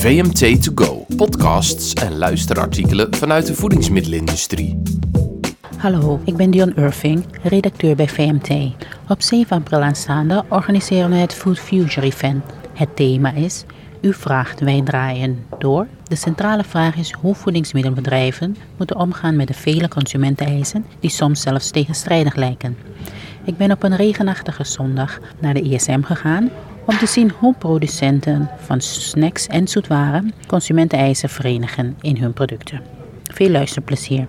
VMT To Go, podcasts en luisterartikelen vanuit de voedingsmiddelenindustrie. Hallo, ik ben Dion Irving, redacteur bij VMT. Op 7 april aanstaande organiseren we het Food Future Event. Het thema is U vraagt, wij draaien door. De centrale vraag is hoe voedingsmiddelbedrijven moeten omgaan met de vele consumenteneisen die soms zelfs tegenstrijdig lijken. Ik ben op een regenachtige zondag naar de ISM gegaan om te zien hoe producenten van snacks en zoetwaren consumenteneisen verenigen in hun producten. Veel luisterplezier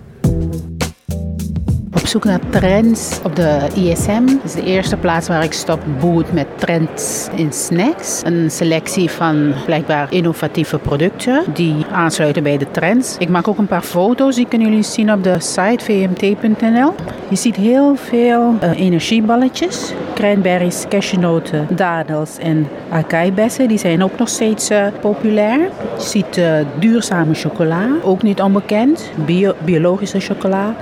op zoek naar trends op de ISM. Dat is de eerste plaats waar ik stop boot met trends in snacks. Een selectie van blijkbaar innovatieve producten die aansluiten bij de trends. Ik maak ook een paar foto's, die kunnen jullie zien op de site vmt.nl. Je ziet heel veel uh, energieballetjes, cranberries, cashewnoten, dadels en acai-bessen. Die zijn ook nog steeds uh, populair. Je ziet uh, duurzame chocola, ook niet onbekend. Bio biologische chocola,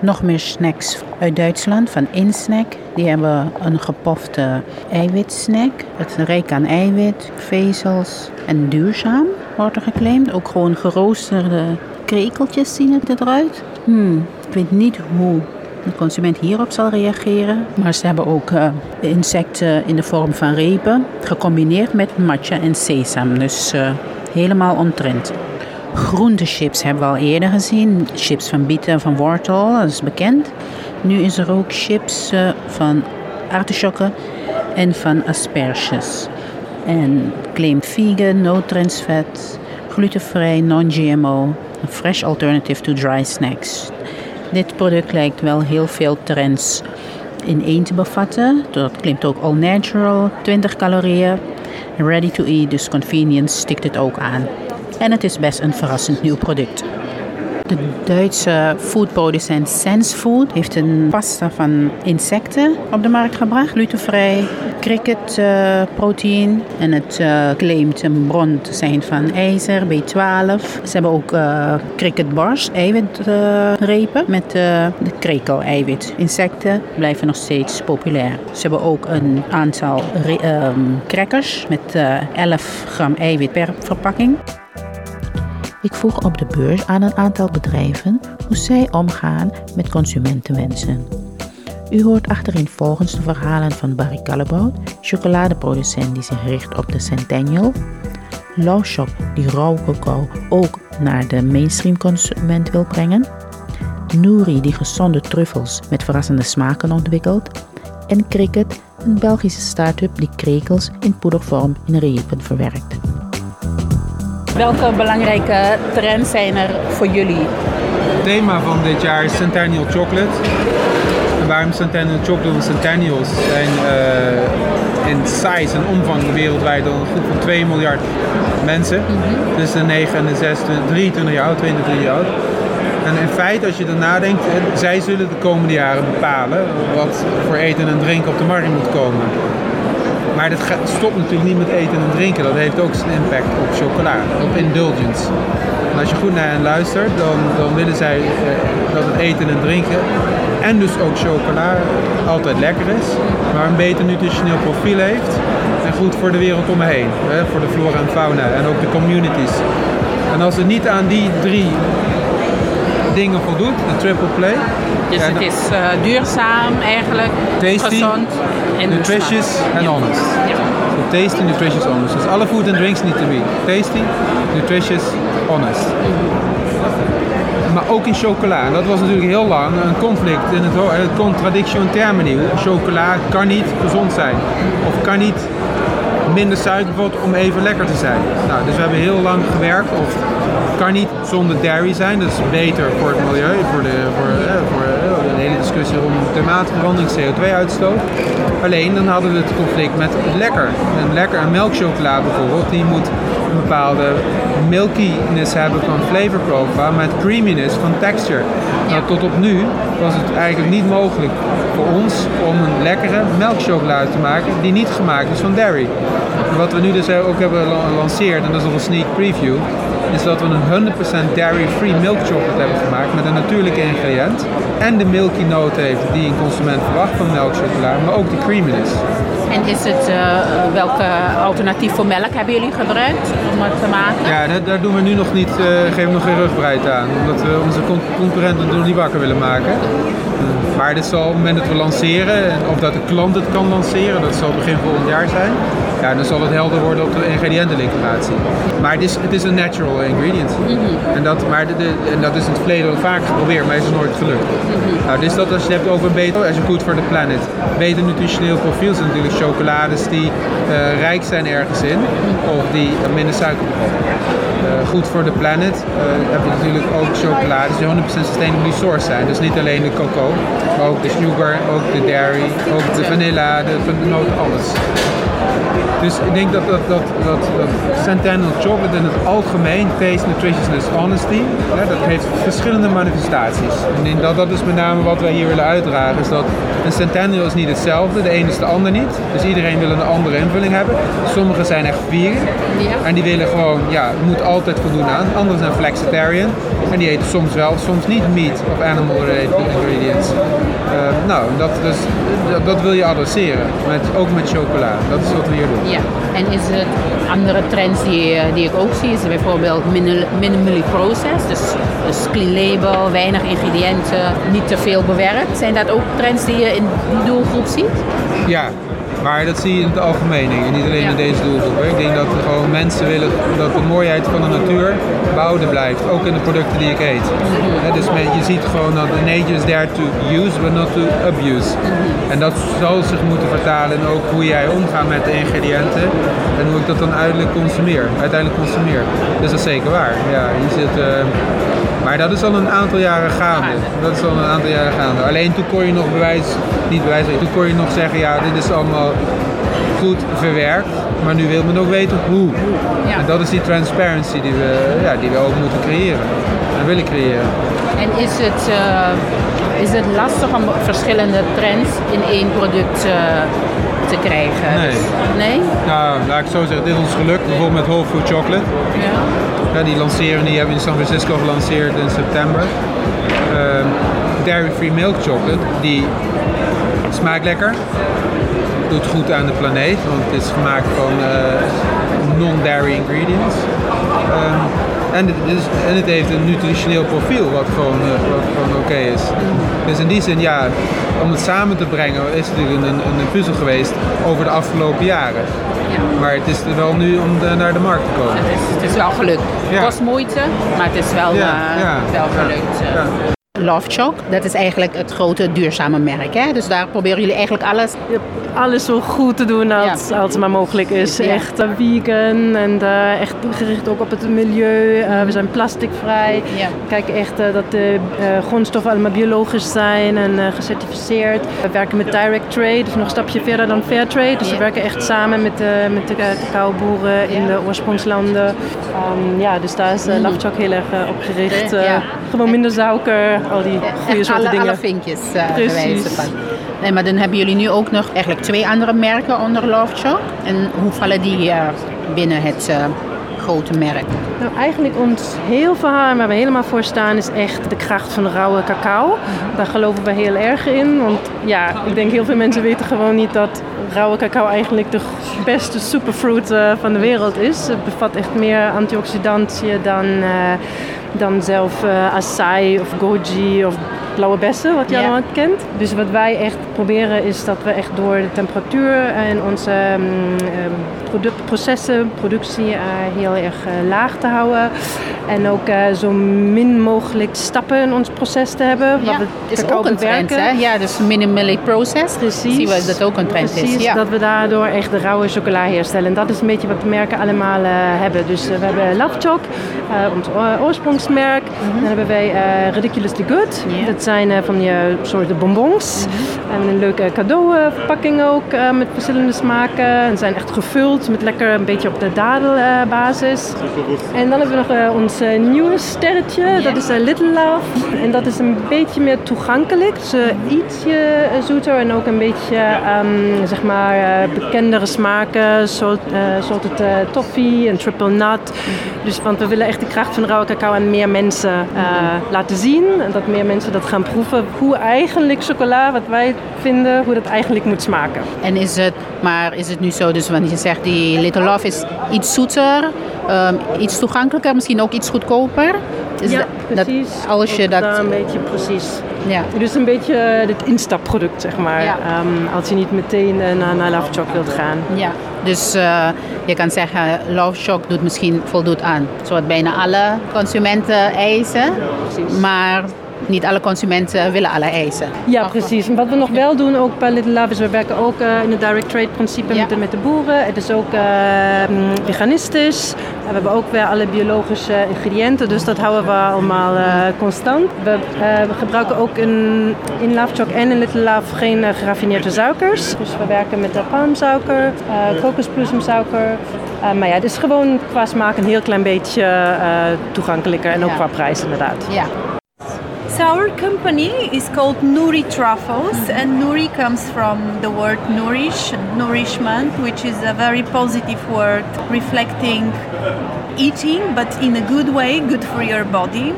Nog meer snacks uit Duitsland van Insnack. Die hebben een gepofte eiwitsnack. Het is rijk aan eiwit, vezels en duurzaam wordt er geclaimd. Ook gewoon geroosterde krekeltjes zien het eruit. Hmm, ik weet niet hoe de consument hierop zal reageren. Maar ze hebben ook uh, insecten in de vorm van repen gecombineerd met matcha en sesam. Dus uh, helemaal ontrend. Groentechips hebben we al eerder gezien. Chips van bieten en van wortel, dat is bekend. Nu is er ook chips uh, van artisjokken en van asperges. En claimt vegan, no trans glutenvrij, non-GMO, a fresh alternative to dry snacks. Dit product lijkt wel heel veel trends in één te bevatten. Dat claimt ook all natural, 20 calorieën. Ready to eat, dus convenience stikt het ook aan. En het is best een verrassend nieuw product. De Duitse foodproducent Sense Food heeft een pasta van insecten op de markt gebracht. Glutenvrij, cricket uh, proteïne. En het uh, claimt een bron te zijn van ijzer, B12. Ze hebben ook uh, cricket bars, eiwitrepen met de krekel-eiwit. Insecten blijven nog steeds populair. Ze hebben ook een aantal um, crackers met 11 gram eiwit per verpakking. Ik vroeg op de beurs aan een aantal bedrijven hoe zij omgaan met consumentenwensen. U hoort achterin volgens de verhalen van Barry Callebaut, chocoladeproducent die zich richt op de Centennial, Shop die rauwe cacao ook naar de mainstream consument wil brengen, Nouri die gezonde truffels met verrassende smaken ontwikkelt en Cricket, een Belgische start-up die krekels in poedervorm in repen verwerkt. Welke belangrijke trends zijn er voor jullie? Het thema van dit jaar is Centennial Chocolate. En waarom Centennial Chocolate? Want Centennials zijn uh, in size en omvang wereldwijd al een groep van 2 miljard mensen. Mm -hmm. Dus de 9 en de 6, 23 jaar oud, 22 jaar oud. En in feite, als je er nadenkt, zij zullen de komende jaren bepalen wat voor eten en drinken op de markt moet komen. Maar dat stopt natuurlijk niet met eten en drinken. Dat heeft ook zijn impact op chocola, op indulgence. En als je goed naar hen luistert, dan, dan willen zij eh, dat het eten en drinken en dus ook chocola altijd lekker is, maar een beter nutritioneel profiel heeft en goed voor de wereld om me heen. Hè, voor de flora en fauna en ook de communities. En als het niet aan die drie dingen voldoet, de triple play. Dus het is uh, duurzaam eigenlijk, tasty, gezond en nutritious en honest. Ja. So tasty, nutritious, honest. Dus alle food and drinks need to be tasty, nutritious, honest. Maar ook in chocola. En dat was natuurlijk heel lang een conflict in het, het contradiction in termini. Chocola kan niet gezond zijn. Of kan niet minder suiker bijvoorbeeld om even lekker te zijn. Nou, dus we hebben heel lang gewerkt of kan niet zonder dairy zijn. Dat is beter voor het milieu, voor de, voor, eh, voor eh, de hele discussie rond klimaatverandering, CO2-uitstoot. Alleen dan hadden we het conflict met lekker. Een lekker een melkchocolade bijvoorbeeld, die moet een bepaalde milkiness hebben van flavor profile met creaminess van texture. Nou, tot op nu was het eigenlijk niet mogelijk voor ons om een lekkere melkchocolade te maken die niet gemaakt is van dairy. wat we nu dus ook hebben gelanceerd, en dat is nog een sneak preview, is dat we een 100% dairy-free milk chocolate hebben gemaakt met een natuurlijke ingrediënt. En de milky note heeft die een consument verwacht van melkchocola, maar ook de creaminess. En is het, uh, welke alternatief voor melk hebben jullie gebruikt om het te maken? Ja, daar, daar doen we nu nog niet, uh, geven we nog geen rugbreid aan. Omdat we onze concurrenten nog niet wakker willen maken. Uh, maar dit zal op het moment dat we lanceren, of dat de klant het kan lanceren, dat zal begin volgend jaar zijn. Ja, dan zal het helder worden op de ingrediëntenliquidatie. Maar het is, het is een natural ingredient. Mm -hmm. en, dat, maar de, de, en dat is in het verleden vaak geprobeerd, maar is het nooit gelukt. Mm -hmm. nou, dus dat als je het hebt over beter, as a good for the planet, beter nutritioneel profiel zijn natuurlijk chocolades die uh, rijk zijn ergens in, of die uh, minder suiker bevatten. Uh, goed voor de planet heb je natuurlijk ook chocolades die 100% sustainably sourced zijn. Dus niet alleen de cocoa, maar ook de sugar, ook de dairy, ook de vanilla, de, de noten, alles. Dus ik denk dat, dat, dat, dat, dat Centennial Chocolate in het algemeen, Taste, Nutritiousness, Honesty, ja, dat heeft verschillende manifestaties. En ik dat dat is met name wat wij hier willen uitdragen, is dat een Centennial is niet hetzelfde, de een is de ander niet. Dus iedereen wil een andere invulling hebben. Sommigen zijn echt vegan en die willen gewoon, ja, het moet altijd voldoen aan. Anderen zijn flexitarian en die eten soms wel, soms niet meat of animal related ingredients. Uh, nou, dat, dus, dat, dat, wil je adresseren, met, ook met chocola. Dat is wat we hier doen. Ja, en is het andere trends die, die ik ook zie, is bijvoorbeeld minimally processed, dus, dus clean label, weinig ingrediënten, niet te veel bewerkt. Zijn dat ook trends die je in die doelgroep ziet? Ja, maar dat zie je in het algemeen en niet alleen in deze doelgroep. Ik denk dat gewoon mensen willen dat de mooiheid van de natuur behouden blijft. Ook in de producten die ik eet. Dus je ziet gewoon dat nature is there to use, but not to abuse. En dat zal zich moeten vertalen in ook hoe jij omgaat met de ingrediënten. En hoe ik dat dan uiteindelijk consumeer. Uiteindelijk consumeer. Dus dat is zeker waar. Ja, je zit... Uh, maar dat is al een aantal jaren gaande. Dat is al een aantal jaren gaande. Alleen toen kon je nog bewijs, niet bewijs, toen kon je nog zeggen, ja, dit is allemaal goed verwerkt. Maar nu wil men ook weten hoe. Ja. En dat is die transparency die we, ja, die we ook moeten creëren. En willen creëren. En is het, uh, is het lastig om verschillende trends in één product uh, te krijgen? Nee. Nee? Nou, laat ik zo zeggen, dit is ons geluk. Bijvoorbeeld met Whole Food Chocolate. Ja. Ja, die lanceren, die hebben we in San Francisco gelanceerd in september. Uh, Dairy Free Milk Chocolate, die smaakt lekker. Doet goed aan de planeet, want het is gemaakt van uh, non-dairy ingredients. Um, en, en het heeft een nutritioneel profiel wat gewoon, uh, wat gewoon oké is. Dus in die zin, ja, om het samen te brengen is het natuurlijk een, een, een puzzel geweest over de afgelopen jaren. Ja. Maar het is er wel nu om de, naar de markt te komen. Het is, het is wel gelukt. Het was moeite, maar het is wel, ja, uh, wel gelukt. Love Choc, dat is eigenlijk het grote duurzame merk. Hè? Dus daar proberen jullie eigenlijk alles... Alles zo goed te doen als, ja. als maar mogelijk is. Ja. Echt uh, vegan en uh, echt gericht ook op het milieu. Uh, we zijn plasticvrij. Ja. Kijk echt dat de grondstoffen allemaal biologisch zijn en gecertificeerd. We werken met direct trade, dus nog een stapje verder dan fair trade. Dus we werken echt samen met, de, met de cacaoboeren in de oorsprongslanden. Um, ja, dus daar is Love Choc heel erg op gericht. gewoon minder suiker, al die goede soorten alle, dingen. Alle vinkjes uh, bewijzen van. Nee, maar dan hebben jullie nu ook nog eigenlijk twee andere merken onder Love Choc. En hoe vallen die uh, binnen het uh, grote merk? Nou, eigenlijk ons heel verhaal waar we helemaal voor staan is echt de kracht van rauwe cacao. Mm-hmm. Daar geloven we heel erg in. Want ja, ik denk heel veel mensen weten gewoon niet dat rauwe cacao eigenlijk de beste superfruit uh, van de wereld is. Het bevat echt meer antioxidanten dan dan zelf uh, acai of goji of blauwe bessen, wat je yeah. allemaal kent. Dus wat wij echt proberen is dat we echt door de temperatuur en onze um, product, processen, productie uh, heel erg uh, laag te houden. En ook zo min mogelijk stappen in ons proces te hebben. Ja, dat is ook een trend, hè? Ja, dus minimally processed. Precies. Zien we dat ook een trend Precies, is. Ja. dat we daardoor echt de rauwe chocola herstellen. En dat is een beetje wat de merken allemaal hebben. Dus we hebben Love Choc, ons oorsprongsmerk. Mm -hmm. Dan hebben wij Ridiculously Good. Yeah. Dat zijn van die soorten bonbons. En een leuke cadeauverpakking ook met verschillende smaken. En zijn echt gevuld met lekker een beetje op de dadelbasis. en dan hebben we nog ons nieuwe sterretje, dat is Little Love. En dat is een beetje meer toegankelijk. Dus ietsje zoeter en ook een beetje um, zeg maar bekendere smaken. Zoals salted toffee en triple nut. Dus, want we willen echt de kracht van rauwe cacao aan meer mensen laten zien. En dat meer mensen dat gaan proeven. Hoe eigenlijk chocola, wat wij vinden, hoe dat eigenlijk moet smaken. En is het, maar is het nu zo, dus wanneer je zegt die Little Love is iets zoeter, um, iets toegankelijker, misschien ook iets goedkoper? Is ja, dat, precies. Dat, als je dat... een beetje precies. Ja. Dus een beetje het instapproduct, zeg maar. Ja. Um, als je niet meteen uh, naar, naar Love Choc wilt gaan. Ja. Dus uh, je kan zeggen, Love Shock doet misschien voldoet aan. Zoals bijna alle consumenten eisen. Ja, maar niet alle consumenten willen alle eisen. Ja, precies. En wat we nog wel doen, ook bij Little Love, is we werken ook uh, in het direct trade principe met, de, met de boeren. Het is ook uh, veganistisch. we hebben ook weer alle biologische ingrediënten, dus dat houden we allemaal uh, constant. We, we, gebruiken ook in, in Love Choc en in Little Love geen geraffineerde suikers. Dus we werken met palmsuiker, kokosbloesemsuiker. maar ja, het is gewoon qua smaak een heel klein beetje toegankelijker en ook qua prijs inderdaad. Ja. So our company is called Nuri Truffles, and Nuri comes from the word nourish, nourishment, which is a very positive word reflecting eating, but in a good way, good for your body.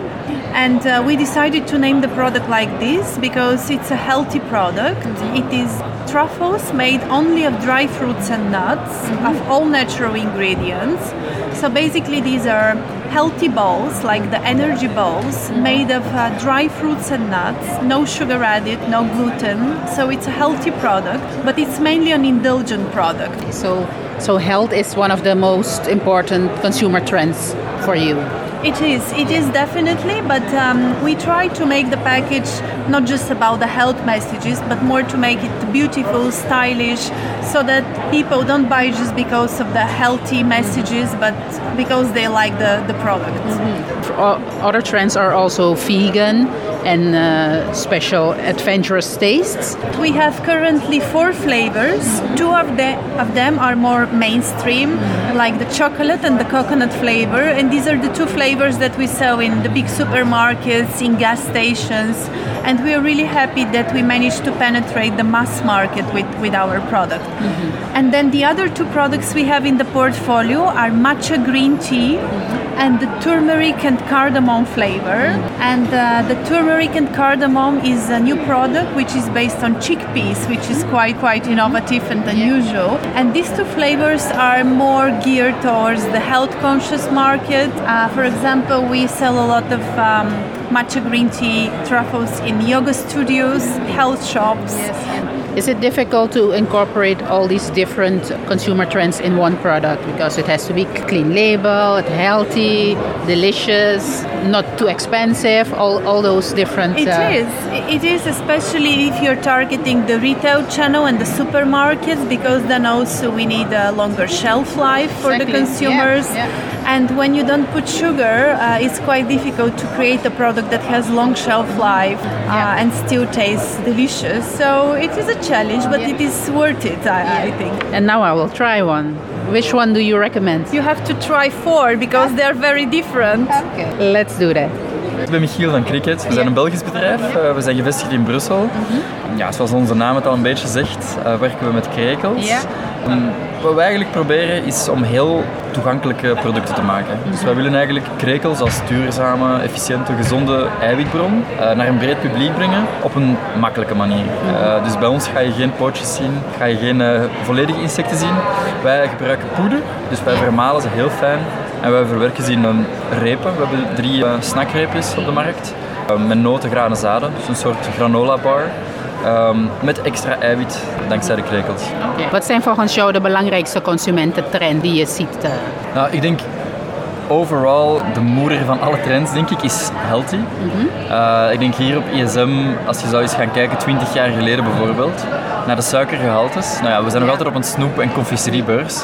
And uh, we decided to name the product like this because it's a healthy product. It is truffles made only of dry fruits and nuts, mm-hmm. of all natural ingredients. So basically, these are healthy balls, like the energy balls, mm-hmm. made of uh, dry fruits and nuts, no sugar added, no gluten. So it's a healthy product, but it's mainly an indulgent product. So, so health is one of the most important consumer trends for you. It is, it is definitely, but um, we try to make the package not just about the health messages, but more to make it beautiful, stylish, so that people don't buy just because of the healthy messages, but because they like the, the product. Mm-hmm. Other trends are also vegan and uh, special adventurous tastes. We have currently four flavors. Two of, the, of them are more mainstream, like the chocolate and the coconut flavor, and these are the two flavors that we sell in the big supermarkets, in gas stations, and we are really happy that we managed to penetrate the mass market with, with our product. Mm-hmm. And then the other two products we have in the portfolio are matcha green tea. Mm-hmm and the turmeric and cardamom flavor. And uh, the turmeric and cardamom is a new product which is based on chickpeas, which is quite quite innovative and unusual. And these two flavors are more geared towards the health conscious market. Uh, for example, we sell a lot of um, matcha green tea truffles in yoga studios, health shops. Yes. Is it difficult to incorporate all these different consumer trends in one product because it has to be clean label, healthy, delicious, not too expensive, all, all those different It uh, is. It is especially if you're targeting the retail channel and the supermarkets because then also we need a longer shelf life for exactly. the consumers. Yeah. Yeah. And when you don't put sugar, uh, it's quite difficult to create a product that has long shelf life uh, yeah. and still tastes delicious. So it is a challenge, but yeah. it is worth it, I, yeah. I, think. And now I will try one. Which one do you recommend? You have to try four because they're very different. Okay. Let's do that. Ik ben Michiel van Cricket. We zijn een Belgisch bedrijf. Uh, we zijn gevestigd in Brussel. Mm -hmm. ja, zoals onze naam het al een beetje zegt, uh, werken we met krekels. Um, wat we eigenlijk proberen is om heel toegankelijke producten te maken. Dus wij willen eigenlijk krekels als duurzame, efficiënte, gezonde eiwitbron uh, naar een breed publiek brengen op een makkelijke manier. Uh, dus bij ons ga je geen pootjes zien, ga je geen uh, volledige insecten zien. Wij gebruiken poeder, dus wij vermalen ze heel fijn en wij verwerken ze in een repen. We hebben drie snackreepjes op de markt met noten, granen, zaden, dus een soort granola bar. Um, met extra eiwit dankzij de krekels. Okay. Wat zijn volgens jou de belangrijkste consumententrend die je ziet? Uh? Nou, ik denk overal de moeder van alle trends, denk ik, is healthy. Mm -hmm. uh, ik denk hier op ISM, als je zou eens gaan kijken, 20 jaar geleden bijvoorbeeld, naar de suikergehaltes. Nou ja, we zijn nog altijd op een snoep- en confiseriebeurs.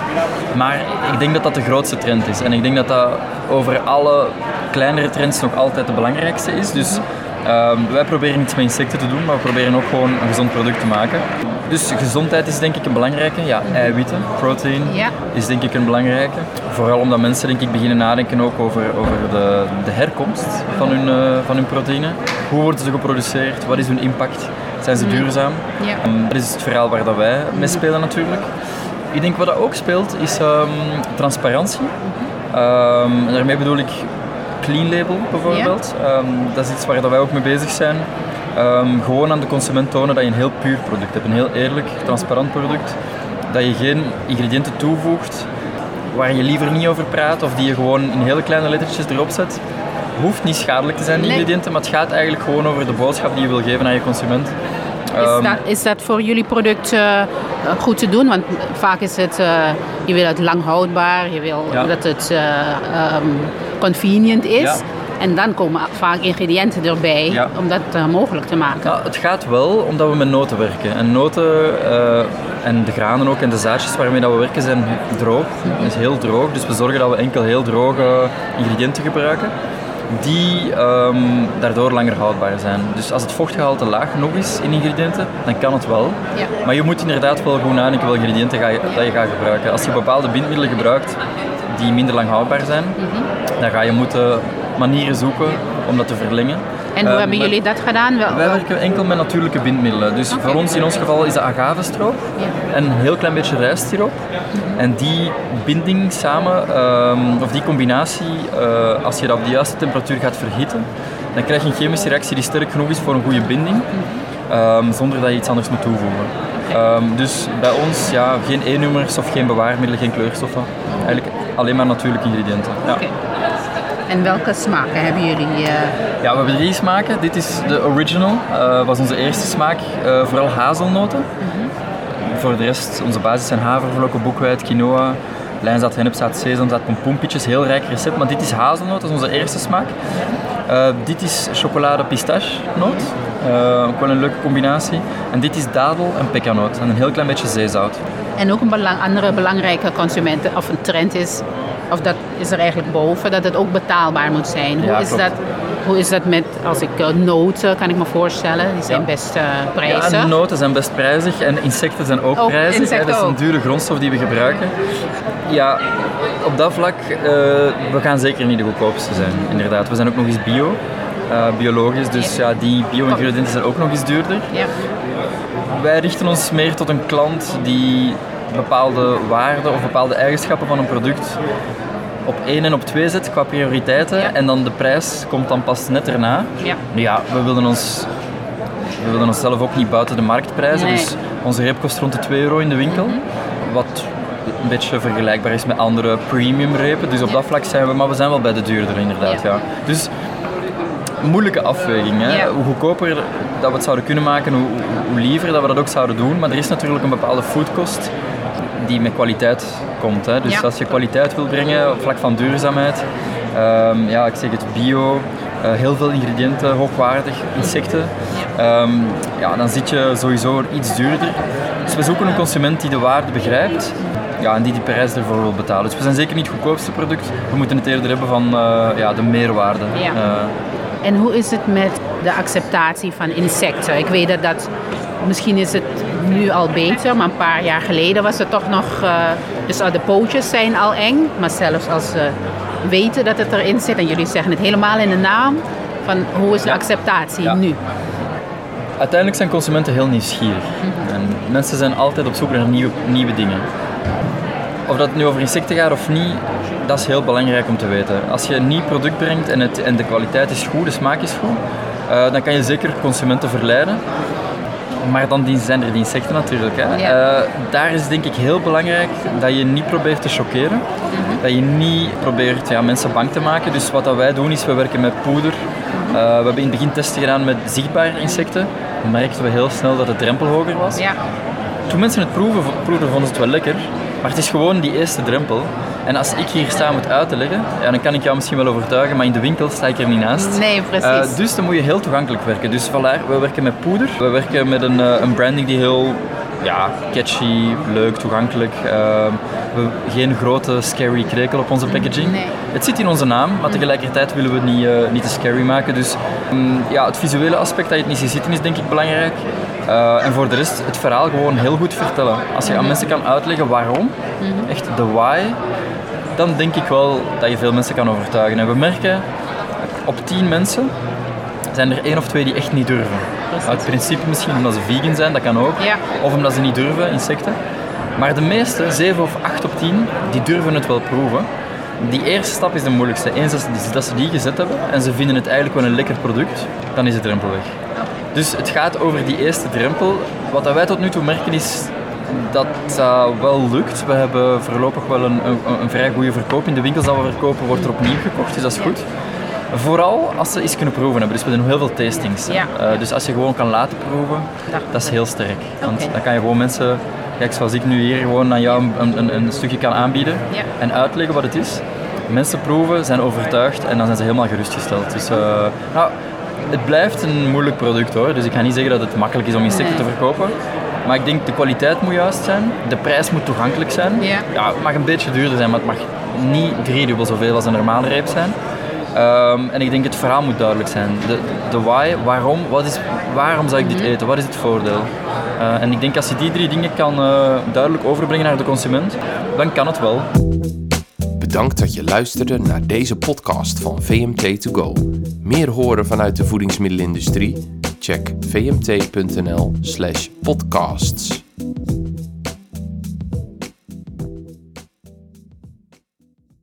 Maar ik denk dat dat de grootste trend is. En ik denk dat dat over alle kleinere trends nog altijd de belangrijkste is. Dus Ehm, wij proberen niets met insecten te doen, maar we proberen ook gewoon een gezond product te maken. Dus gezondheid is denk ik een belangrijke. Ja, eiwitten, protein Ja. is denk ik een belangrijke. Vooral omdat mensen denk ik beginnen nadenken ook over, over de, de herkomst van hun, eh, van hun proteïne. Hoe worden ze geproduceerd? Wat is hun impact? Zijn ze duurzaam? Ja. Ehm, dat is het verhaal waar dat wij mee spelen natuurlijk. Ik denk wat dat ook speelt is ehm, transparantie. En daarmee bedoel ik clean label bijvoorbeeld. Ehm, dat is iets waar dat wij ook mee bezig zijn. Ehm, gewoon aan de consument tonen dat je een heel puur product hebt. Een heel eerlijk, transparant product. Dat je geen ingrediënten toevoegt waar je liever niet over praat of die je gewoon in hele kleine lettertjes erop zet. Hoeft niet schadelijk te zijn, die Nee. ingrediënten, maar het gaat eigenlijk gewoon over de boodschap die je wil geven aan je consument. Is, Ehm, dat, is dat voor jullie product eh, goed te doen? Want vaak is het, eh, je wil het lang houdbaar, je wil Ja. dat het eh, convenient is. Ja. En dan komen vaak ingrediënten erbij Ja. om dat eh, mogelijk te maken. Ja, het gaat wel omdat we met noten werken. En noten eh, en de granen ook en de zaadjes waarmee dat we werken zijn droog. Dat is heel droog, dus we zorgen dat we enkel heel droge ingrediënten gebruiken. Die ehm, daardoor langer houdbaar zijn. Dus als het vochtgehalte laag genoeg is in ingrediënten, dan kan het wel. Ja. Maar je moet inderdaad wel goed nadenken welke ingrediënten ga je, dat je gaat gebruiken. Als je bepaalde bindmiddelen gebruikt die minder lang houdbaar zijn, dan ga je moeten manieren zoeken om dat te verlengen. en hoe Eh, hebben jullie dat gedaan? Wel, wij werken enkel met natuurlijke bindmiddelen. Dus voor ons, in ons geval, is dat agavestroop en een heel klein beetje rijstsiroop. En die binding samen, ehm, of die combinatie, eh, als je dat op de juiste temperatuur gaat verhitten, dan krijg je een chemische reactie die sterk genoeg is voor een goede binding, ehm, zonder dat je iets anders moet toevoegen. Ehm, dus bij ons, ja, geen E-nummers of geen bewaarmiddelen, geen kleurstoffen. Eigenlijk alleen maar natuurlijke ingrediënten. Ja. Oké. En welke smaken hebben jullie? eh, Ja, we hebben drie smaken. Dit is de original, eh was onze eerste smaak. eh, vooral hazelnoten. Voor de rest, onze basis zijn havervlokken, boekweit, quinoa, lijnzaad, hennepzaad, sesamzaad, pompoenpietjes. Heel rijk recept, maar dit is hazelnoot, dat is onze eerste smaak. Dit is chocolade pistache Eh, ook wel een leuke combinatie. En dit is dadel en pekanoot en een heel klein beetje zeezout. En ook een belang, andere belangrijke consumenten of een trend is, of dat is er eigenlijk boven, dat het ook betaalbaar moet zijn. Hoe, Ja, is, klopt. dat, hoe is dat met, als ik eh, noten, kan ik me voorstellen, die zijn Ja. best eh, Ja, prijzig. de noten zijn best prijzig en insecten zijn ook Ook prijzig. insecten dat is een dure grondstof die we gebruiken. Ja, op dat vlak, we gaan zeker niet de goedkoopste zijn, inderdaad. We zijn ook nog eens bio, biologisch, dus ja, die bio-ingrediënten zijn ook nog eens duurder. Ja. Wij richten ons meer tot een klant die bepaalde waarden of bepaalde eigenschappen van een product op één en op twee zet qua prioriteiten Ja. en dan de prijs komt dan pas net erna. Ja. Ja, we willen ons we willen onszelf ook niet buiten de marktprijzen. Nee. Dus onze reep kost rond de 2 euro in de winkel. Wat een beetje vergelijkbaar is met andere premium repen. Dus op dat vlak zijn we, maar we zijn wel bij de duurdere inderdaad. Ja. Ja. Dus moeilijke afweging. Hè? Ja. Hoe goedkoper dat we het zouden kunnen maken, hoe, hoe liever dat we dat ook zouden doen. Maar er is natuurlijk een bepaalde foodkost die met kwaliteit komt. Hè? Dus als je kwaliteit wil brengen op vlak van duurzaamheid, ehm, ja, ik zeg het bio, eh, heel veel ingrediënten, hoogwaardig, insecten, ehm, ja, dan zit je sowieso iets duurder. Dus we zoeken een consument die de waarde begrijpt ja, en die die prijs ervoor wil betalen. Dus we zijn zeker niet het goedkoopste product, we moeten het eerder hebben van eh, ja, de meerwaarde. Ja. Eh, En hoe is het met de acceptatie van insecten? Ik weet dat dat, misschien is het nu al beter, maar een paar jaar geleden was het toch nog, eh, dus al de pootjes zijn al eng, maar zelfs als ze weten dat het erin zit en jullie zeggen het helemaal in de naam, van hoe is de acceptatie Ja. nu? Uiteindelijk zijn consumenten heel nieuwsgierig. En mensen zijn altijd op zoek naar nieuwe, nieuwe dingen. Of dat nu over insecten gaat of niet, dat is heel belangrijk om te weten. Als je een nieuw product brengt en, het, en de kwaliteit is goed, de smaak is goed, eh, dan kan je zeker consumenten verleiden. Maar dan die- zijn er die insecten natuurlijk. Hè. Ja. Eh, daar is denk ik heel belangrijk dat je niet probeert te choqueren. Dat je niet probeert ja, mensen bang te maken. Dus wat dat wij doen is, we werken met poeder. Eh, we hebben in het begin testen gedaan met zichtbare insecten. Dan merkten we heel snel dat de drempel hoger was. Ja, Toen mensen het proeven, proeven vonden ze het wel lekker. Maar het is gewoon die eerste drempel. En als ik hier sta om het uit te leggen, ja, dan kan ik jou misschien wel overtuigen, maar in de winkel sta ik er niet naast. nee, precies. Eh, dus dan moet je heel toegankelijk werken. Dus vandaar, we werken met poeder. We werken met een, eh, een branding die heel ja, catchy, leuk, toegankelijk. Uh, we geen grote scary krekel op onze packaging. Nee. Het zit in onze naam, maar tegelijkertijd willen we het niet, uh, niet te scary maken. Dus um, ja, het visuele aspect dat je het niet ziet zitten is denk ik belangrijk. Uh, en voor de rest het verhaal gewoon heel goed vertellen. Als je aan mensen kan uitleggen waarom, echt de why, dan denk ik wel dat je veel mensen kan overtuigen. En we merken op 10 mensen zijn er één of twee die echt niet durven. Uit principe misschien omdat ze vegan zijn, dat kan ook. Ja. Of omdat ze niet durven, insecten. Maar de meeste, 7 of 8 op 10, die durven het wel proeven. Die eerste stap is de moeilijkste. Eens dat ze die gezet hebben en ze vinden het eigenlijk wel een lekker product, dan is de drempel weg. Dus het gaat over die eerste drempel. Wat wij tot nu toe merken is dat dat wel lukt. We hebben voorlopig wel een, een, een, vrij goede verkoop. In de winkels dat we verkopen wordt er opnieuw gekocht, dus dat is goed. Vooral als ze iets kunnen proeven hebben. Dus we doen heel veel tastings. Ja. Uh, dus als je gewoon kan laten proeven, Dat- dat is heel sterk. Want dan kan je gewoon mensen, kijk zoals ik nu hier gewoon aan jou een, een, een stukje kan aanbieden Ja. en uitleggen wat het is. Mensen proeven, zijn overtuigd en dan zijn ze helemaal gerustgesteld. Dus uh, nou, het blijft een moeilijk product hoor. Dus ik ga niet zeggen dat het makkelijk is om insecten te verkopen. Maar ik denk de kwaliteit moet juist zijn, de prijs moet toegankelijk zijn. Ja. het mag een beetje duurder zijn, maar het mag niet driedubbel zoveel als een normale reep zijn. Ehm, en ik denk het verhaal moet duidelijk zijn. De, de why, waarom, wat is, waarom zou ik dit eten, wat is het voordeel? Eh, en ik denk als je die drie dingen kan eh, duidelijk overbrengen naar de consument, dan kan het wel. Bedankt dat je luisterde naar deze podcast van VMT2Go. Meer horen vanuit de voedingsmiddelenindustrie? Check vmt.nl/podcasts.